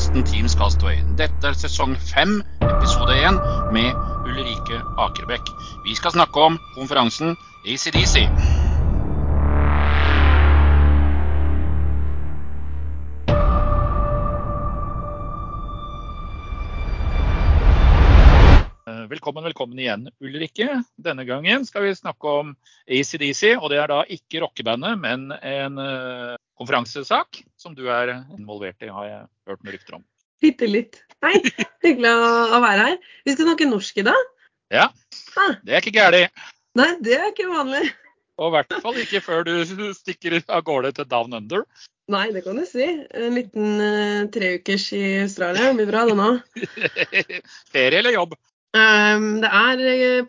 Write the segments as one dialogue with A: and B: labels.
A: podkasten Teams Castaway. Dette er sesong fem, episode én, med Ulrike Akerbekk. Vi skal snakke om konferansen ACDC.
B: Velkommen, velkommen igjen, Ulrikke. Denne gangen skal vi snakke om ACDC. Og det er da ikke rockebandet, men en uh, konferansesak som du er involvert i, har jeg hørt noen rykter om.
C: Bitte litt. Hei, hyggelig å være her. Vi skal snakke norsk i dag.
B: Ja, det er ikke galt.
C: nei, det er ikke vanlig.
B: Og i hvert fall ikke før du stikker av gårde til Down Under.
C: Nei, det kan du si. En liten uh, treukers i Australia blir bra, det nå.
B: Ferie eller jobb?
C: Um, det er eh,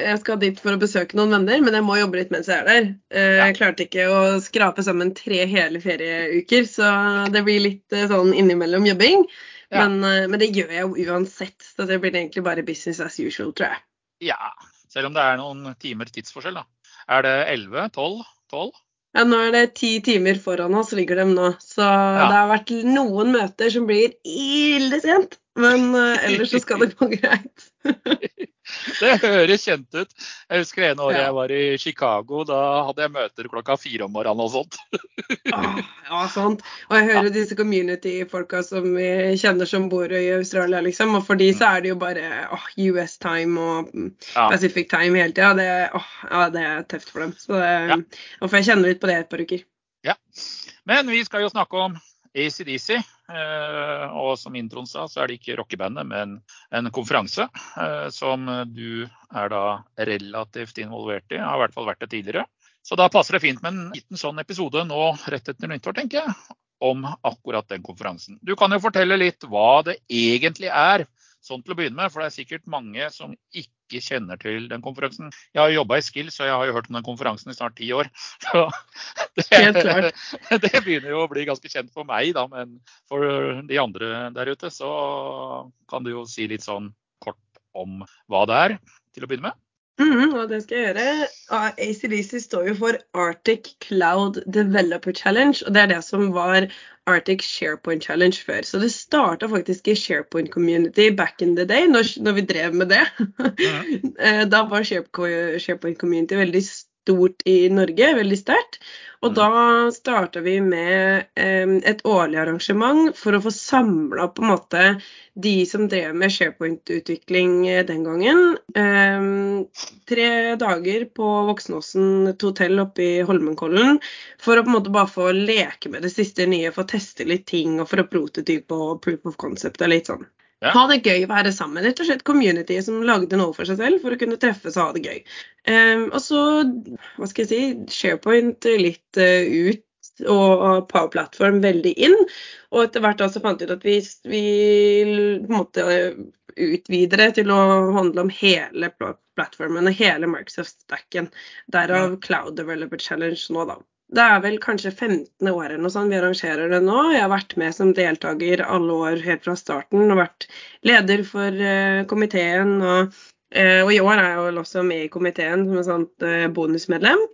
C: Jeg skal dit for å besøke noen venner, men jeg må jobbe litt mens jeg er der. Uh,
B: Ja.
C: Jeg klarte ikke å skrape sammen tre hele ferieuker, så det blir litt uh, sånn innimellom jobbing.
B: Ja.
C: Men, uh, men det gjør jeg jo uansett, så det blir egentlig bare business as usual, tror jeg.
B: Ja, selv om det er noen timer tidsforskjell, da. Er det 11? 12? 12?
C: Ja, nå er det ti timer foran oss, ligger de nå. Så det har vært noen møter som blir ille sent. Men uh, ellers så skal det gå greit.
B: Det høres kjent ut. Jeg husker en år
C: Ja.
B: jeg var i Chicago. Da hadde jeg møter klokka fire om morgenen og sånt.
C: Ah, ja, sant. Og jeg hører disse community-folka som vi kjenner som bor i Australia, liksom. Og for de så er det jo bare oh, US time og mm,
B: Ja.
C: Pacific time hele tida. Det, oh, ja, det er tøft for dem. Så det,
B: Ja.
C: jeg kjenner litt på det et par uker. Ja.
B: Men vi skal jo snakke om ACDC. eh, Og som introen sa, så er det ikke rockebandet, men en konferanse eh, som du er da relativt involvert i. Har i hvert fall vært det tidligere. Så da passer det fint med en liten sånn episode nå rett etter nyttår, tenker jeg. Om akkurat den konferansen. Du kan jo fortelle litt hva det egentlig er, sånn til å begynne med. For det er sikkert mange som ikke kjenner til den konferansen. Jeg har jobba i Skills, og jeg har jo hørt om den konferansen i snart ti år. Så det, det begynner jo å bli ganske kjent for meg, da, men for de andre der ute så kan du jo si litt sånn kort om hva det er, til å begynne med.
C: Mhm, og det skal jeg gjøre. ACDC står jo for Arctic Cloud Developer Challenge, og det er det som var Arctic SharePoint Challenge før. Så det starta faktisk i SharePoint Community back in the day, når, når vi drev med det. Ja. da var SharePoint Community veldig stort i Norge, veldig sterkt. Og
B: Mhm.
C: da starta vi med eh, et årlig arrangement for å få samla på en måte de som drev med SharePoint-utvikling eh, den gangen. Eh, tre dager på Voksenåsen et hotell oppe i Holmenkollen for å på en måte bare få leke med det siste nye, få teste litt ting og for å prototype og proof of concept og litt sånn.
B: Ja.
C: Ha det gøy, være sammen. Rett og slett community som lagde noe for seg selv for å kunne treffes og ha det gøy. Um, og så, hva skal jeg si, SharePoint litt uh, ut og Power Platform veldig inn. Og etter hvert da så fant vi ut at vi, vi på en måte utvider det til å handle om hele pl- plattformen og hele Microsoft-stacken. Derav Cloud Developer Challenge nå, da. Det er vel kanskje 15. året eller sånn vi arrangerer det nå. Jeg har vært med som deltaker alle år helt fra starten og vært leder for uh, komiteen. Og, uh, og i år er jeg vel også med i komiteen som et sånt uh, bonusmedlem.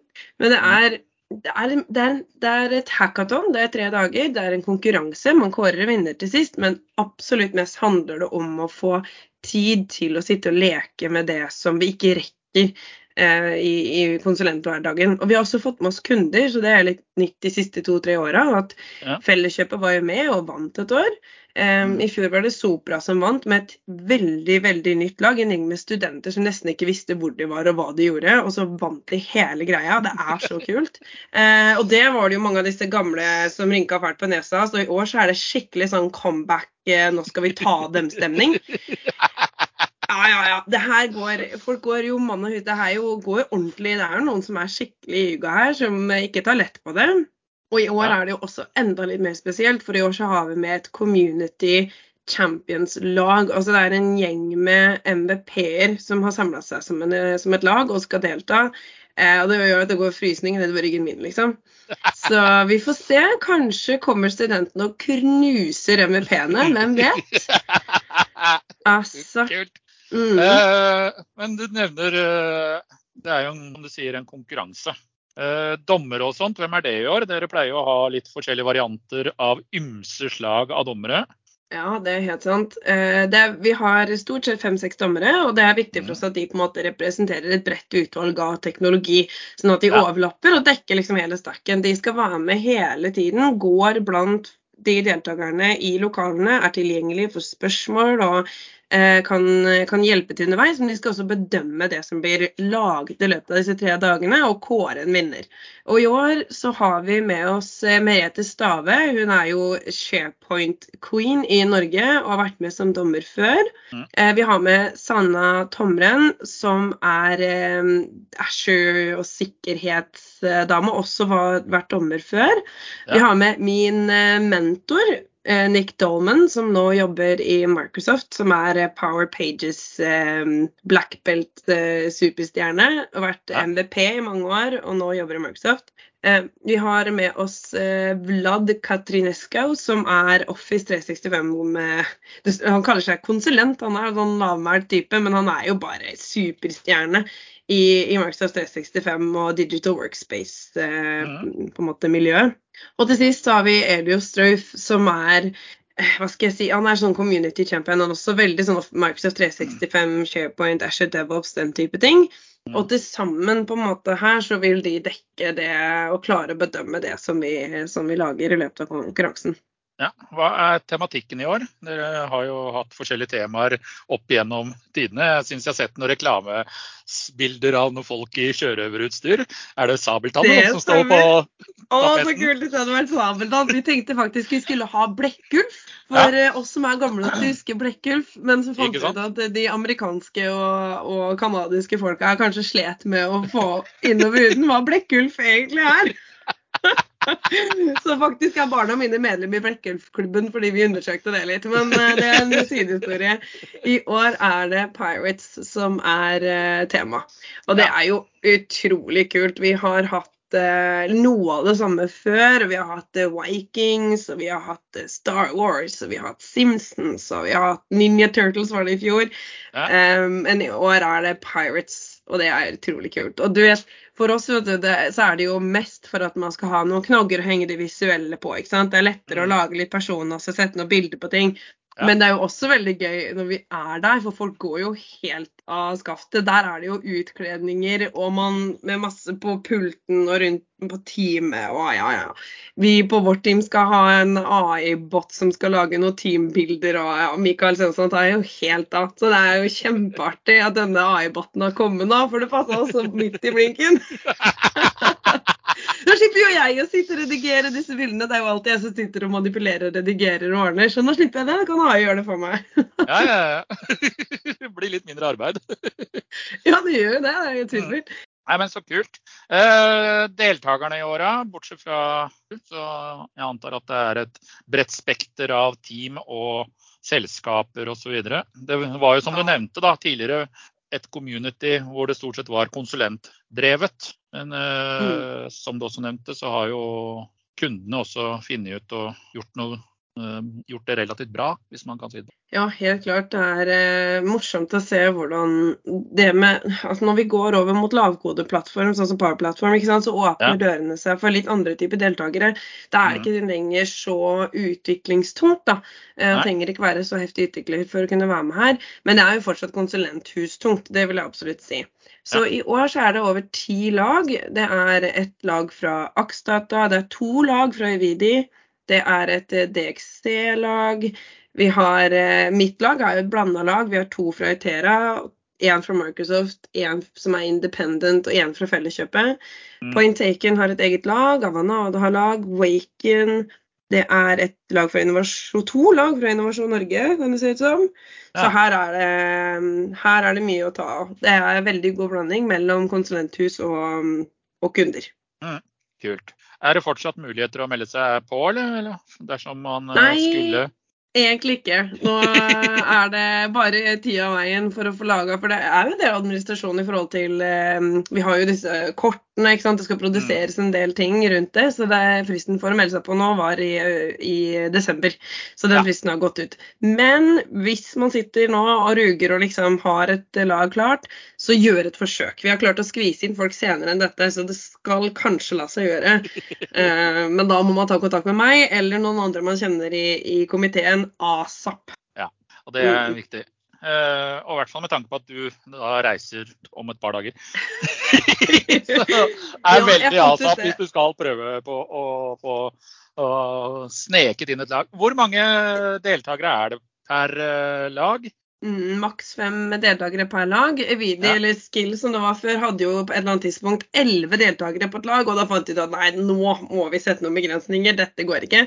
C: Men det er, det, er, det, er, det er et hackathon, det er tre dager. Det er en konkurranse. Man kårer vinner til sist, men absolutt mest handler det om å få tid til å sitte og leke med det som vi ikke rekker eh, i, i konsulenthverdagen. Og vi har også fått med oss kunder, så det er litt nytt de siste to-tre åra. At
B: Ja.
C: Felleskjøpet var jo med og vant et år. Um, I fjor var det Sopra som vant, med et veldig veldig nytt lag. En gjeng med studenter som nesten ikke visste hvor de var og hva de gjorde. Og så vant de hele greia. Det er så kult. Uh, og det var det jo mange av disse gamle som rynka fælt på nesa. Så i år så er det skikkelig sånn comeback, eh, nå skal vi ta dem-stemning. Ja, ja, ja. Det her går, folk går jo mann og hus. Det her jo går ordentlig. Det er jo noen som er skikkelig yuga her, som ikke tar lett på det. Og i år
B: Ja.
C: er det jo også enda litt mer spesielt, for i år så har vi med et community champions-lag. Altså det er en gjeng med MVP-er som har samla seg som, en, som et lag og skal delta. Eh, og det gjør at det går frysning nedover ryggen min, liksom. Så vi får se. Kanskje kommer studentene og knuser MVP-ene. Hvem vet? Altså.
B: Kult.
C: Mm.
B: Eh, men du nevner eh, Det er jo, som du sier, en konkurranse. Eh, dommere og sånt, hvem er det i år? Dere pleier å ha litt forskjellige varianter av ymse slag av dommere.
C: Ja, det er helt sant. Eh, det er, vi har stort sett fem-seks dommere, og det er viktig for oss at de på en måte representerer et bredt utvalg av teknologi. Sånn at de
B: Ja.
C: overlapper og dekker liksom hele stakken. De skal være med hele tiden, går blant de deltakerne i lokalene, er tilgjengelige for spørsmål og kan, kan hjelpe til underveis. Men de skal også bedømme det som blir laget i løpet av disse tre dagene, og kåre en vinner. Og i år så har vi med oss eh, Merete Stave. Hun er jo SharePoint Queen i Norge og har vært med som dommer før.
B: Mm.
C: Eh, Vi har med Sanna Tomren, som er eh, Asher og sikkerhetsdame, også har vært dommer før.
B: Ja.
C: Vi har med min eh, mentor, eh, Nick Dolman, som nå jobber i Microsoft, som er eh, Power Pages eh, black belt eh, vært
B: Ja.
C: MVP i mange år, og nå jobber i Microsoft. Eh, vi har med oss eh, Vlad Katrinescu, som er Office 365 med Han kaller seg konsulent, han er en sånn lavmælt type, men han er jo bare superstjerne i, i Microsoft 365 og Digital Workspace eh, mm. Og til sist så har vi Elio Strauf, som er eh, hva skal jeg si, Han er sånn community champion. Han er også veldig sånn Microsoft 365, SharePoint, Asher DevOps, den type ting.
B: Mm.
C: Og til sammen på en måte her så vil de dekke det og klare å bedømme det som vi, som vi lager i løpet av konkurransen.
B: Ja. Hva er tematikken i år? Dere har jo hatt forskjellige temaer opp gjennom tidene. Jeg syns jeg har sett noen reklamebilder av noen folk i sjørøverutstyr. Er det sabeltann som står på
C: Å, så
B: Tapeten.
C: kult hvis det hadde vært sabeltann. Vi tenkte faktisk vi skulle ha Blekkulf. For ja. oss som er gamle nok til å huske Blekkulf. Men så fant vi ut at de amerikanske og, og canadiske folka kanskje slet med å få innover huden hva Blekkulf egentlig er. Så faktisk er barna mine medlem i Blekkulf-klubben fordi vi undersøkte det litt. Men eh, det er en sidehistorie. I år er det Pirates som er eh, tema. Og det er jo utrolig kult. Vi har hatt eh, noe av det samme før. Vi har hatt Vikings, og vi har hatt Star Wars, og vi har hatt Simpsons, og vi har hatt Ninja Turtles var det i fjor.
B: Ja.
C: Um, men i år er det Pirates, og det er utrolig kult. Og du vet, for oss det, så er det jo mest for at man skal ha noen knagger å henge det visuelle på. ikke sant? Det er lettere å
B: Mm.
C: lage litt personer og sette noen bilder på ting.
B: Ja.
C: Men det er jo også veldig gøy når vi er der, for folk går jo helt av skaftet. Der er det jo utkledninger og man med masse på pulten og rundt på teamet og ja, ja. Vi på vårt team skal ha en AI-bot som skal lage noen teambilder og ja, Mikael Svensson tar jo helt av. Så det er jo kjempeartig at denne AI-boten har kommet nå, for det passa også midt i blinken. Slipper jo jeg å sitte og redigere disse bildene. Det er jo alltid jeg som sitter og manipulerer, og redigerer og ordner. Så nå slipper jeg det. Da kan AI gjøre det for meg.
B: Ja, ja, ja. Det blir litt mindre arbeid.
C: Ja, det gjør jo det. Det er jo tydelig.
B: Nei, men så kult. Eh, deltakerne i åra, bortsett fra så jeg antar at det er et bredt spekter av team og selskaper osv. Det var jo som du nevnte da, tidligere et community hvor det stort sett var konsulentdrevet. Men eh, som du også nevnte, så har jo kundene også funnet ut og gjort, noe, gjort det relativt bra, hvis man kan si det.
C: Ja, helt klart. Det er eh, morsomt å se hvordan det med altså Når vi går over mot lavkodeplattform, sånn som Power-plattform, så åpner
B: Ja.
C: dørene seg for litt andre typer deltakere. Det er
B: mm.
C: ikke lenger så utviklingstungt. da.
B: Jeg
C: trenger ikke være så heftig utvikler for å kunne være med her. Men det er jo fortsatt konsulenthustungt. Det vil jeg absolutt si. Så i år så er det over ti lag. Det er et lag fra Aksdata, det er to lag fra Evidi, det er et eh, DXC-lag. Vi har eh, Mitt lag er jo et blanda lag. Vi har to fra Itera, én fra Microsoft, én som er independent og én fra Felleskjøpet.
B: Mm.
C: Point Taken har et eget lag, Avanade har lag, Waken det er et lag fra innovasjon, to lag fra Innovasjon Norge, kan det se ut som. Så
B: Ja.
C: her er, det, her er det mye å ta av. Det er veldig god blanding mellom konsulenthus og, og kunder.
B: Kult. Er det fortsatt muligheter å melde seg på, eller? eller dersom man eh,
C: Nei.
B: skulle
C: Egentlig ikke. Nå er det bare tida av veien for å få laga For det er jo del administrasjon i forhold til eh, Vi har jo disse kortene, ikke sant. Det skal produseres en del ting rundt det. Så det fristen for å melde seg på nå var i, i desember. Så den
B: Ja.
C: fristen har gått ut. Men hvis man sitter nå og ruger og liksom har et lag klart, så gjør et forsøk. Vi har klart å skvise inn folk senere enn dette, så det skal kanskje la seg gjøre. Eh, men da må man ta kontakt med meg eller noen andre man kjenner i, i komiteen igjen asap.
B: Og det er
C: Mm.
B: viktig. Uh, og i hvert fall med tanke på at du da reiser om et par dager. Så det er
C: Ja,
B: veldig asap hvis du skal prøve på å få å sneket inn et lag. Hvor mange deltakere er det per eh, lag?
C: Mm, Maks fem deltakere per lag. Evidi,
B: Ja.
C: eller Skill som det var før, hadde jo på et eller annet tidspunkt elleve deltakere på et lag, og da fant de ut at nei, nå må vi sette noen begrensninger, dette går ikke.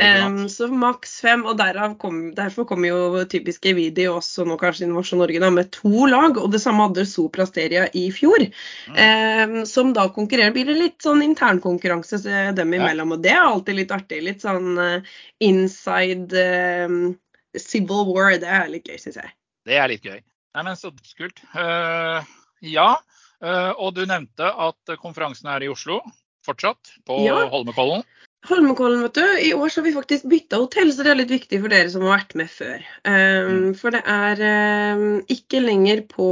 C: Um, så maks fem, og kom, derfor kommer jo typisk Evidi også nå kanskje Innovasjon Norge da, med to lag, og det samme hadde Sopra Steria i fjor.
B: Mm.
C: um, som da konkurrerer. Blir det litt sånn internkonkurranse dem imellom, og det er alltid litt artig. Litt sånn uh, inside em, civil war, det er litt gøy, syns jeg.
B: Det er litt gøy. Nei, men Så kult. Uh, ja, Uh, og du nevnte at konferansen er i Oslo fortsatt, på
C: Ja.
B: Holmenkollen.
C: Holmenkollen, vet du. I år så har vi faktisk bytta hotell, så det er litt viktig for dere som har vært med før. Um,
B: Mm.
C: For det er um, ikke lenger på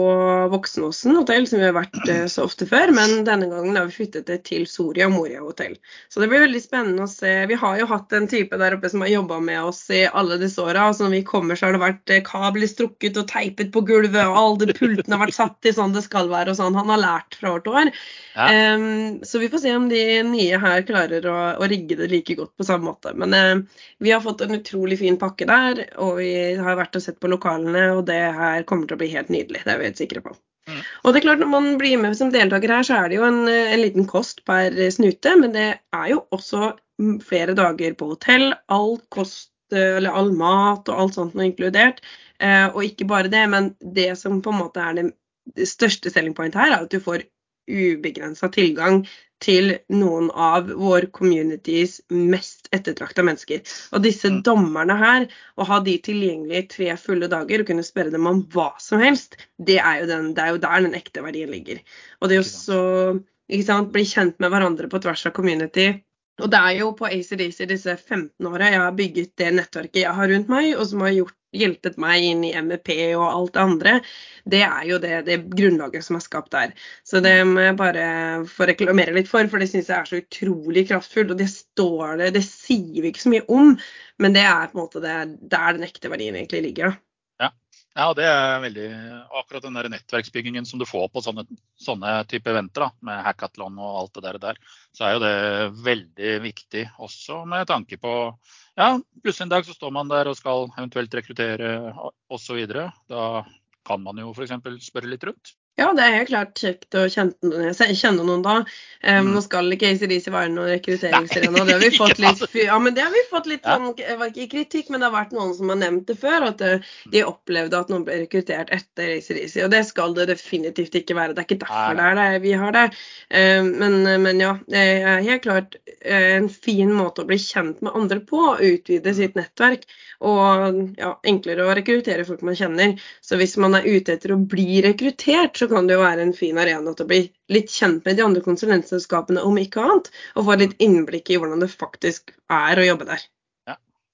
C: Voksenåsen hotell, som vi har vært uh, så ofte før, men denne gangen har vi flyttet det til Soria Moria hotell. Så det blir veldig spennende å se. Vi har jo hatt en type der oppe som har jobba med oss i alle disse åra. Og så når vi kommer, så har det vært eh, kabler strukket og teipet på gulvet, og alle pultene har vært satt i sånn det skal være og sånn. Han har lært fra år til år.
B: Ja.
C: Em, så vi får se om de nye her klarer å, å rigge det like godt på samme måte. Men eh, vi har fått en utrolig fin pakke der, og vi har vært og sett på lokalene, og det her kommer til å bli helt nydelig. Det er vi helt sikre på.
B: Mm.
C: Og det er klart, når man blir med som deltaker her, så er det jo en, eh, en liten kost per snute, men det er jo også mm, flere dager på hotell. All kost, eh, eller all mat og alt sånt noe inkludert. Eh, og ikke bare det, men det som på en måte er det det største selling point her, er at du får ubegrensa tilgang til noen av vår communities mest ettertrakta mennesker. Og disse
B: Mm.
C: dommerne her, å ha de tilgjengelig tre fulle dager og kunne spørre dem om hva som helst, det er jo, den, det er jo der den ekte verdien ligger. Og det er jo så sant, Bli kjent med hverandre på tvers av community. Og det er jo på ACDC disse 15 åra jeg har bygget det nettverket jeg har rundt meg, og som har gjort, hjulpet meg inn i MEP og alt det andre. Det er jo det, det grunnlaget som er skapt der. Så det må jeg bare få reklamere litt for, for det syns jeg er så utrolig kraftfullt. Og det står det, det sier vi ikke så mye om, men det er på en måte det, der den ekte verdien egentlig ligger. da.
B: Ja, det er veldig akkurat den der nettverksbyggingen som du får på sånne, sånne type eventer, da, med hackathon og alt det der, der, så er jo det veldig viktig også med tanke på ja, plutselig en dag så står man der og skal eventuelt rekruttere osv. Da kan man jo f.eks. spørre litt rundt.
C: Ja, det er helt klart kjekt å kjenne, noen da. Um,
B: Mm.
C: Nå skal ikke ACDC være noen rekrutteringsarena. Det har vi fått litt,
B: altså.
C: ja, men det har vi fått litt sånn, ikke kritikk, men det har vært noen som har nevnt det før. At eh, de opplevde at noen ble rekruttert etter ACDC. Og det skal det definitivt ikke være. Det er ikke derfor det er det vi har det. Um, men, men ja, det er helt klart en fin måte å bli kjent med andre på. Utvide sitt nettverk. Og ja, enklere å rekruttere folk man kjenner. Så hvis man er ute etter å bli rekruttert, så kan det jo være en fin arena til å bli litt kjent med de andre konsulentselskapene, om ikke annet. Og få litt innblikk i hvordan det faktisk er å jobbe der.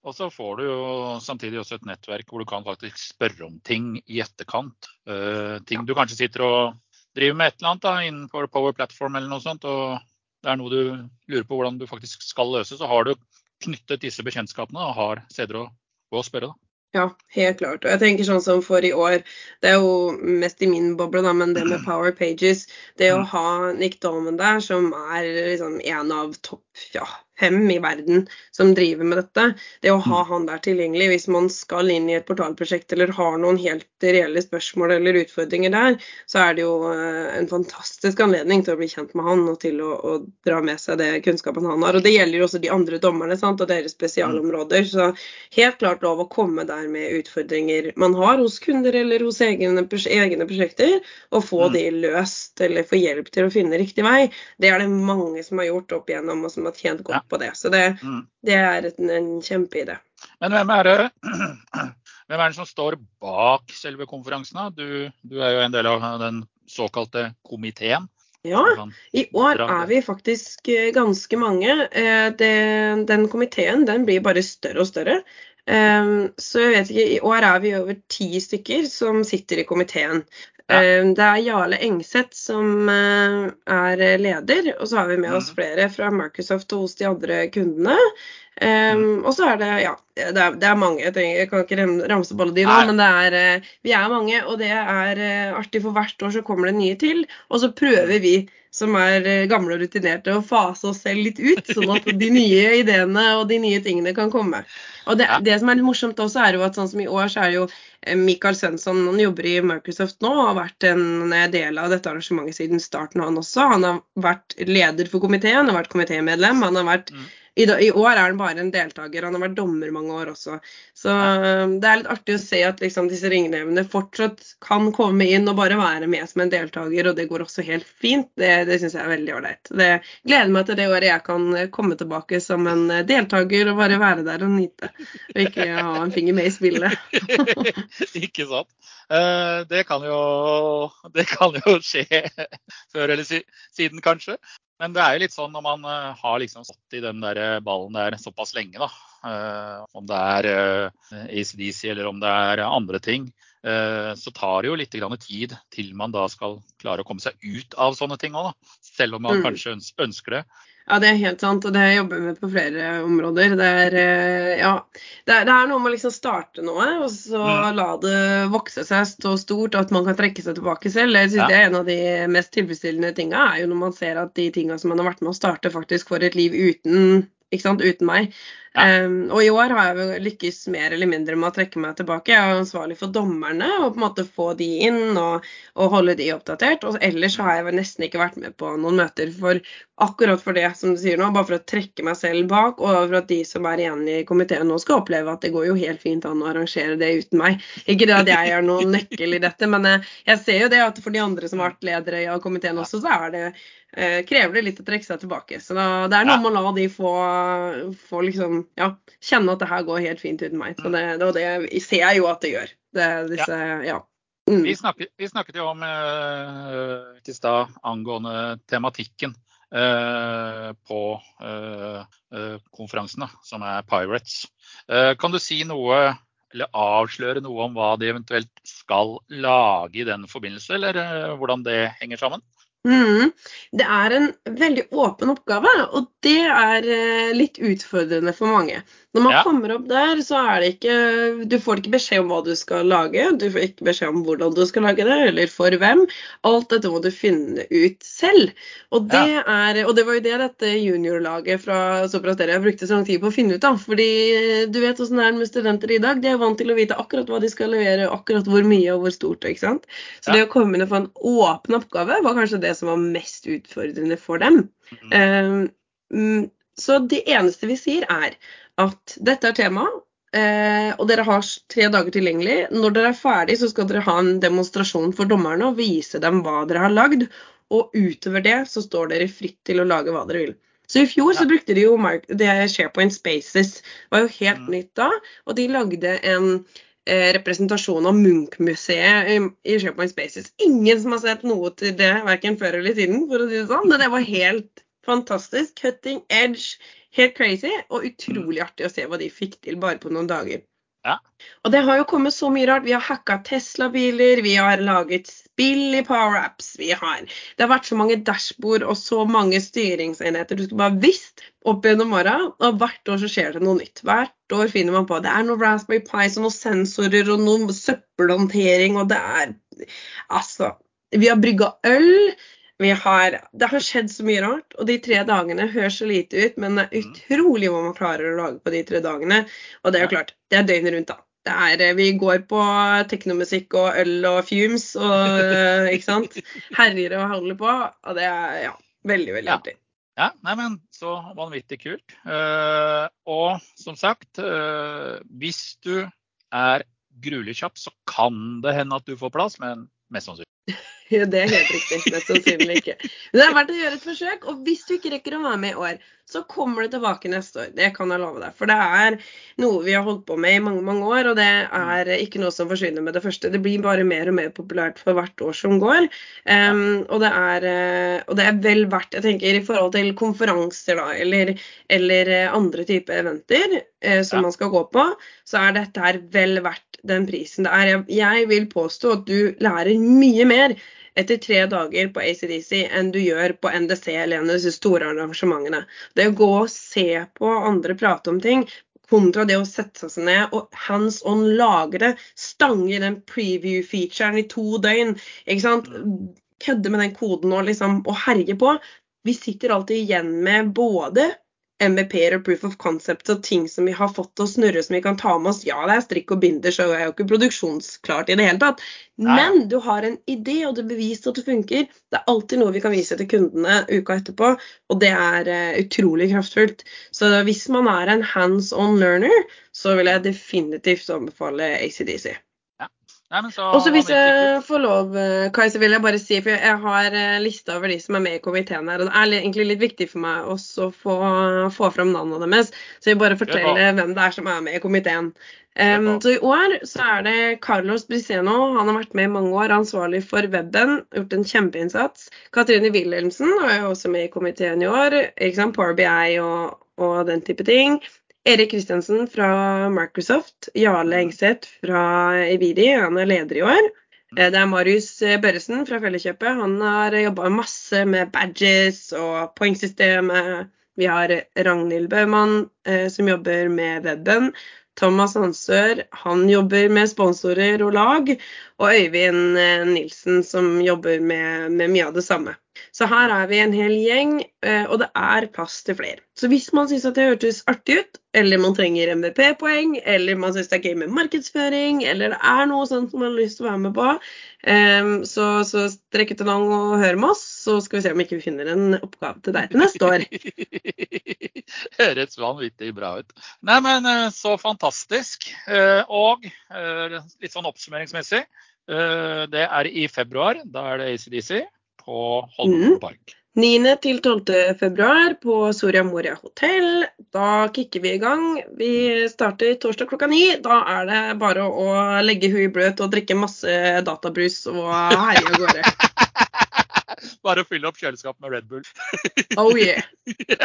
B: Og så får du jo samtidig også et nettverk hvor du kan faktisk spørre om ting i etterkant. Uh, ting du kanskje sitter og driver med et eller annet da, innenfor Power Platform eller noe sånt, og det er noe du lurer på hvordan du faktisk skal løse, så har du knyttet disse bekjentskapene og har steder å gå og spørre. da.
C: Ja, helt klart. Og jeg tenker sånn som for i år, det er jo mest i min boble, da, men det med Power Pages, det å ha Nick Dolman der, som er liksom en av topp ja, fem i verden som driver med dette, det å ha han der tilgjengelig hvis man skal inn i et portalprosjekt eller har noen helt reelle spørsmål eller utfordringer der, så er det jo eh, en fantastisk anledning til å bli kjent med han og til å, å dra med seg det kunnskapen han har. Og det gjelder jo også de andre dommerne sant, og deres spesialområder. Så helt klart lov å komme der med utfordringer man har hos kunder eller hos egne, egne prosjekter, og få
B: Mm.
C: de løst eller få hjelp til å finne riktig vei. Det er det mange som har gjort opp igjennom, og som har tjent godt. På det. Så det,
B: Mm.
C: det er en, en kjempeidé.
B: Men hvem er det hvem er det som står bak selve konferansen? Du, du er jo en del av den såkalte komiteen.
C: Ja, i år er vi faktisk eh, ganske mange. Den, den komiteen den blir bare større og større. Um, så jeg vet ikke, i år er vi over ti stykker som sitter i komiteen.
B: Ja.
C: Um, det er Jarle Engseth som eh, er leder, og så har vi med oss
B: Mhm.
C: flere fra Microsoft og hos de andre kundene. Um, og så er det ja, det er, det er mange. Jeg, trenger, jeg, kan ikke ramse opp alle de nå, Nei. men det er, eh, vi er mange. Og det er uh, artig, for hvert år så kommer det nye til. Og så prøver vi som er uh, gamle og rutinerte, å fase oss selv litt ut, sånn at de nye ideene og de nye tingene kan komme. Og det, det som er litt morsomt også, er jo at sånn som i år, så er det jo Michael Svensson han jobber i Microsoft nå og har vært en del av dette arrangementet siden starten, han også. Han har vært leder for komiteen, han har vært komitémedlem. Han har vært mm i, I, år er han bare en deltaker. Han har vært dommer mange år også. Så um, det er litt artig å se at liksom, disse ringnevene fortsatt kan komme inn og bare være med som en deltaker, og det går også helt fint. Det, det syns jeg er veldig ålreit. Det gleder meg til det året jeg kan komme tilbake som en deltaker og bare være der og nyte. Og ikke ha en finger med i spillet.
B: ikke sant. Uh, det kan jo det kan jo skje før eller siden, kanskje. Men det er jo litt sånn når man uh, har liksom stått i den der ballen der såpass lenge, da. Uh, om det er ACDC eller om det er andre ting. så tar det jo litt tid til man da skal klare å komme seg ut av sånne ting òg, da. Selv om man mm. kanskje ønsker det.
C: Ja, det er helt sant, og det jobber vi med på flere områder. Det er, eh, ja, det er, det er noe med å liksom starte noe, og så mm. la det vokse seg så stort at man kan trekke seg tilbake selv. Jeg synes ja. det er En av de mest tilfredsstillende tinga er jo når man ser at de tinga som man har vært med å starte, faktisk får et liv uten ikke sant, uten meg. Ja. Um, og i år har jeg lykkes mer eller mindre med å trekke meg tilbake. Jeg er ansvarlig for dommerne og på en måte få de inn og, og holde de oppdatert. Og ellers har jeg nesten ikke vært med på noen møter for akkurat for det som du sier nå, bare for å trekke meg selv bak, og for at de som er igjen i komiteen nå skal oppleve at det går jo helt fint an å arrangere det uten meg. Ikke det at jeg er noen nøkkel i dette, men eh, jeg ser jo det at for de andre som har vært ledere i komiteen også, så er det krever det litt å trekke seg tilbake. Så da, det er noe med å la de få, få liksom, ja, kjenne at det her går helt fint uten meg. Så det, det, det ser jeg jo at det gjør. Det, disse, ja.
B: Mm. Vi, snakket, vi, snakket, jo om uh, til stad angående tematikken uh, på uh, konferansen, da, som er Pirates. kan du si noe, eller avsløre noe om hva de eventuelt skal lage i den forbindelse, eller hvordan det henger sammen?
C: Mm. Det er en veldig åpen oppgave, og det er eh, litt utfordrende for mange. Når man ja. kommer opp der, så er det ikke Du får ikke beskjed om hva du skal lage, du får ikke beskjed om hvordan du skal lage det, eller for hvem. Alt dette må du finne ut selv. Og det, ja. er, og det var jo det dette juniorlaget fra Soprasteria brukte så lang tid på å finne ut av. Fordi du vet åssen det er med studenter i dag. De er vant til å vite akkurat hva de skal levere, akkurat hvor mye og hvor stort. ikke sant? Så ja. det å komme inn og få en åpen oppgave var kanskje det som var mest utfordrende for dem. Mm. Um, så det eneste vi sier, er at dette er tema, uh, og dere har tre dager tilgjengelig. Når dere er ferdig, så skal dere ha en demonstrasjon for dommerne og vise dem hva dere har lagd. Og utover det så står dere fritt til å lage hva dere vil. Så i fjor så brukte de jo det SharePoint Spaces. Det var jo helt mm. nytt da. Og de lagde en representasjon av Munch-museet i, i SharePoint Spaces. Ingen som har sett noe til det, verken før eller siden, for å si det sånn. Men det var helt fantastisk. Cutting edge Helt crazy og utrolig artig å se hva de fikk til bare på noen dager. Ja. Og det har jo kommet så mye rart. Vi har hacka Tesla-biler, vi har laget spill i PowerApps. Vi har Det har vært så mange dashbord og så mange styringsenheter. Du skulle bare visst opp gjennom åra. Og hvert år så skjer det noe nytt. Hvert år finner man på det er noe Raspberry Pi og noen sensorer og noe søppelhåndtering, og det er Altså Vi har brygga øl. Har, det har skjedd så mye rart, og de tre dagene høres så lite ut, men det er mm. utrolig hva man klarer å lage på de tre dagene. Og det er jo klart, det er døgnet rundt, da. Er, vi går på teknomusikk og øl og fumes og ikke sant. Herjer og holder på. Og det er ja, veldig, veldig artig.
B: Ja, nei, men så vanvittig kult. Uh, og som sagt, uh, hvis du er gruelig kjapp, så kan det hende at du får plass, men mest sannsynlig
C: det er helt riktig. Mest sannsynlig ikke. Men det er verdt å gjøre et forsøk. Og hvis du ikke rekker å være med i år, så kommer det tilbake neste år. Det kan jeg love deg. For det er noe vi har holdt på med i mange mange år, og det er ikke noe som forsvinner med det første. Det blir bare mer og mer populært for hvert år som går. Um, og, det er, og, det er, vel verdt, jeg tenker i forhold til konferanser da, eller, eller andre typer eventer eh, som ja. man skal gå på, så er dette her vel verdt den prisen det er. Jeg, jeg vil påstå at du lærer mye mer etter tre dager på ACDC enn du gjør på NDC eller en av disse store arrangementene. Det å gå og se på andre prate om ting kontra det å sette seg ned og hands on lage det, stange den preview-featuren i to døgn, ikke sant, kødde med den koden og liksom og herje på. Vi sitter alltid igjen med både MVP-er og proof of concept og ting som vi har fått til å snurre som vi kan ta med oss. Ja, det er strikk og binder, så er jo ikke produksjonsklart i det hele tatt. Men du har en idé, og det er bevist at det funker. Det er alltid noe vi kan vise til kundene uka etterpå, og det er uh, utrolig kraftfullt. Så hvis man er en hands on learner, så vil jeg definitivt anbefale ACDC. Og så hvis jeg får lov, eh, Kai, så vil jeg bare si, for jeg har eh, lista over de som er med i komiteen her, og det er egentlig litt viktig for meg også å få, få fram navnene deres. Så jeg vil bare fortelle hvem det er som er med i komiteen. Um, så I år så er det Carlos Briseno. Han har vært med i mange år, ansvarlig for weben. Gjort en kjempeinnsats. Katrine Wilhelmsen er jo også med i komiteen i år. ikke sant, Power BI og, og den type ting. Erik Kristiansen fra Microsoft. Jarle Engseth fra Evidi, han er leder i år. Eh, det er Marius Børresen fra Felleskjøpet. Han har jobba masse med badges og poengsystemet. Vi har Ragnhild Baumann eh, som jobber med weben. Thomas Hansør han jobber med sponsorer og lag. Og Øyvind eh, Nilsen som jobber med, med mye av det samme. Så her er vi en hel gjeng, eh, og det er plass til flere. Så hvis man syns det hørtes artig ut, eller man trenger MVP-poeng, eller man syns det er gøy med markedsføring, eller det er noe sånt som man har lyst til å være med på, eh, så, så strekk ut en hånd og hør med oss, så skal vi se om ikke vi finner en oppgave til deg til neste år.
B: Høres vanvittig bra ut. Nei, men eh, så fantastisk. Og litt sånn oppsummeringsmessig, det er i februar. Da er det ACDC på Holmenkollen mm. park.
C: 9. til 12. februar på Soria Moria hotell. Da kicker vi i gang. Vi starter torsdag klokka ni. Da er det bare å legge huet i bløt og drikke masse databrus og herje av gårde.
B: Bare å fylle opp kjøleskapet med Red Bull.
C: oh yeah.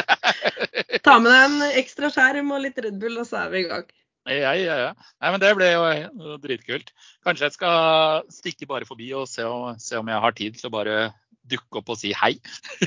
C: Ta med deg en ekstra skjerm og litt Red Bull, og så er vi i gang.
B: Ja, ja, ja. Nei, men Det ble jo dritkult. Kanskje jeg skal stikke bare forbi og se om, se om jeg har tid til å bare dukke opp og si hei.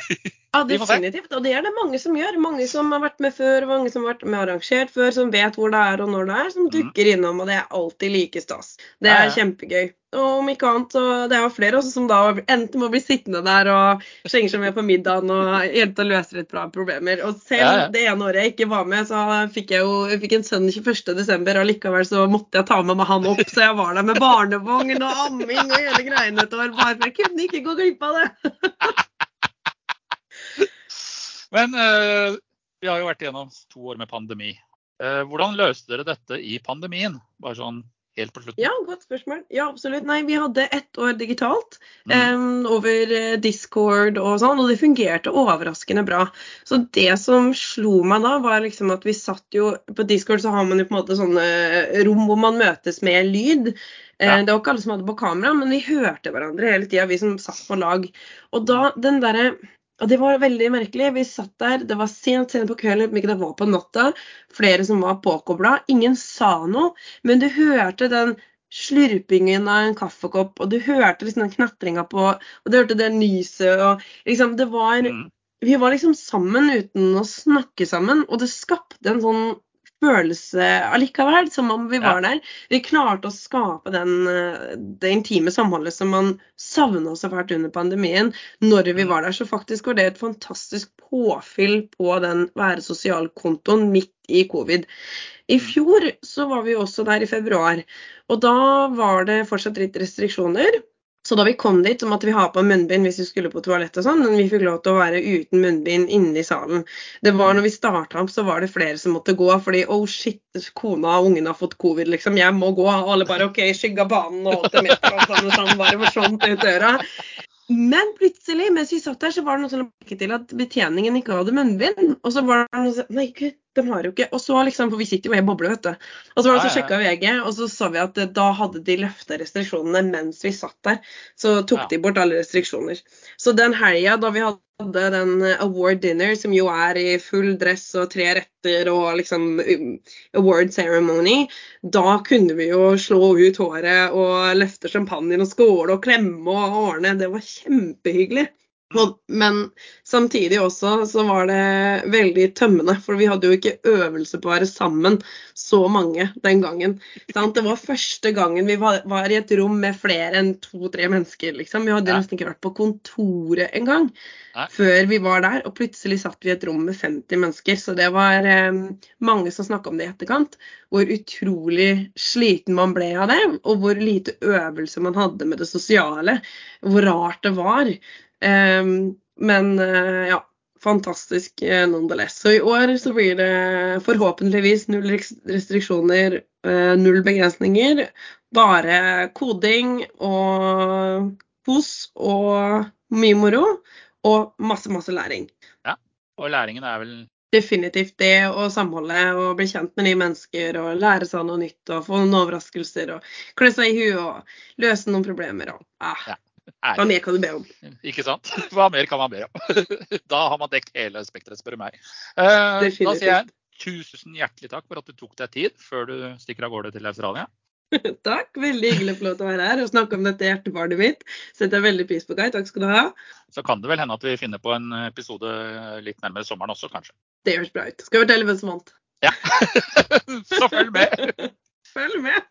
C: ja, definitivt. Og det er det mange som gjør. Mange som har vært med før, mange som har vært med arrangert før, som vet hvor det er og når det er, som mm. dukker innom. Og det er alltid like stas. Det er kjempegøy. Og om ikke annet, så det er jo flere også som da enten må bli sittende der og slenge seg med på middagen og hjelpe til å løse litt bra problemer. Og selv det ene året jeg ikke var med, så fikk jeg jo jeg fikk en sønn 21.12., og likevel så måtte jeg ta med meg han opp. Så jeg var der med barnevogn og amming og hele greiene et år. Bare for jeg kunne ikke gå glipp av det.
B: Men eh, vi har jo vært igjennom to år med pandemi. Eh, hvordan løste dere dette i pandemien? Bare sånn helt på slutten?
C: Ja, godt spørsmål. Ja, absolutt. Nei, vi hadde ett år digitalt mm. um, over eh, Discord og sånn, og det fungerte overraskende bra. Så det som slo meg da, var liksom at vi satt jo På Discord så har man jo på en måte sånne rom hvor man møtes med lyd. Eh, ja. Det var ikke alle som hadde på kamera, men vi hørte hverandre hele tida, vi som satt på lag. Og da den derre og det var veldig merkelig. Vi satt der, det var sent sent på kvelden, om ikke det var på natta. Flere som var påkobla. Ingen sa noe, men du hørte den slurpingen av en kaffekopp, og du hørte liksom den knatringa på Og du hørte det nyset og liksom Det var mm. Vi var liksom sammen uten å snakke sammen, og det skapte en sånn følelse allikevel, som om vi var der. Vi klarte å skape den, eh, det intime samholdet som man savna så fælt under pandemien, når vi mm. var der. Så faktisk var det et fantastisk påfyll på den være sosial-kontoen midt i covid. I mm. fjor så var vi også der i februar, og da var det fortsatt litt restriksjoner. Så da vi kom dit, så måtte vi ha på munnbind hvis vi skulle på toalettet og sånn, men vi fikk lov til å være uten munnbind inne i salen. Det var når vi starta opp, så var det flere som måtte gå fordi oh shit, kona og ungen har fått covid, liksom. Jeg må gå. Og alle bare OK, skygga banen og alt det meteret og sånn, og sånn bare forsvant ut døra. Men plutselig, mens vi satt der, så var det noe som la merke til at betjeningen ikke hadde munnbind. Og så var det noe som Nei, gud, de har jo ikke Og så liksom, for vi sitter jo i en boble, vet du. Og så var det så sjekka VG, og så sa vi at eh, da hadde de løfta restriksjonene mens vi satt der. Så tok
B: Ja.
C: de bort alle restriksjoner. Så den helga da vi hadde den eh, award dinner, som jo er i full dress og tre retter og liksom um, award ceremony, da kunne vi jo slå ut håret og løfte champagnen og skåle og klemme og ordne. Det var kjempehyggelig. Men samtidig også så var det veldig tømmende, for vi hadde jo ikke øvelse på å være sammen så mange den gangen. Sant? Det var første gangen vi var, var i et rom med flere enn to-tre mennesker. liksom. Vi hadde
B: Ja.
C: nesten ikke vært på kontoret engang
B: Nei.
C: før vi var der. Og plutselig satt vi i et rom med 50 mennesker. Så det var eh, mange som snakka om det i etterkant. Hvor utrolig sliten man ble av det, og hvor lite øvelse man hadde med det sosiale. Hvor rart det var. Ehm, men eh, ja, fantastisk eh, nonetheless. Så i år så blir det forhåpentligvis null restriksjoner, eh, null begrensninger. Bare koding og kos og mye moro. Og masse, masse læring.
B: Og læringen er vel
C: Definitivt det å samholde og bli kjent med nye mennesker og lære seg noe nytt og få noen overraskelser og klø seg i huet og løse noen problemer og ah, Hva mer kan du be om?
B: Ikke sant? Hva mer kan man be om? Da har man dekt hele spekteret, spør du meg. Eh, Da sier jeg tusen hjertelig takk for at du tok deg tid før du stikker av gårde til Australia.
C: Takk. Veldig hyggelig å få lov til å være her og snakke om dette hjertebarnet mitt. Setter jeg veldig pris på, Kai. Takk skal du ha.
B: Så kan det vel hende at vi finner på en episode litt nærmere sommeren også, kanskje.
C: Det høres bra ut. Skal jeg fortelle hvem som vant?
B: Ja. Så følg med!
C: Følg med!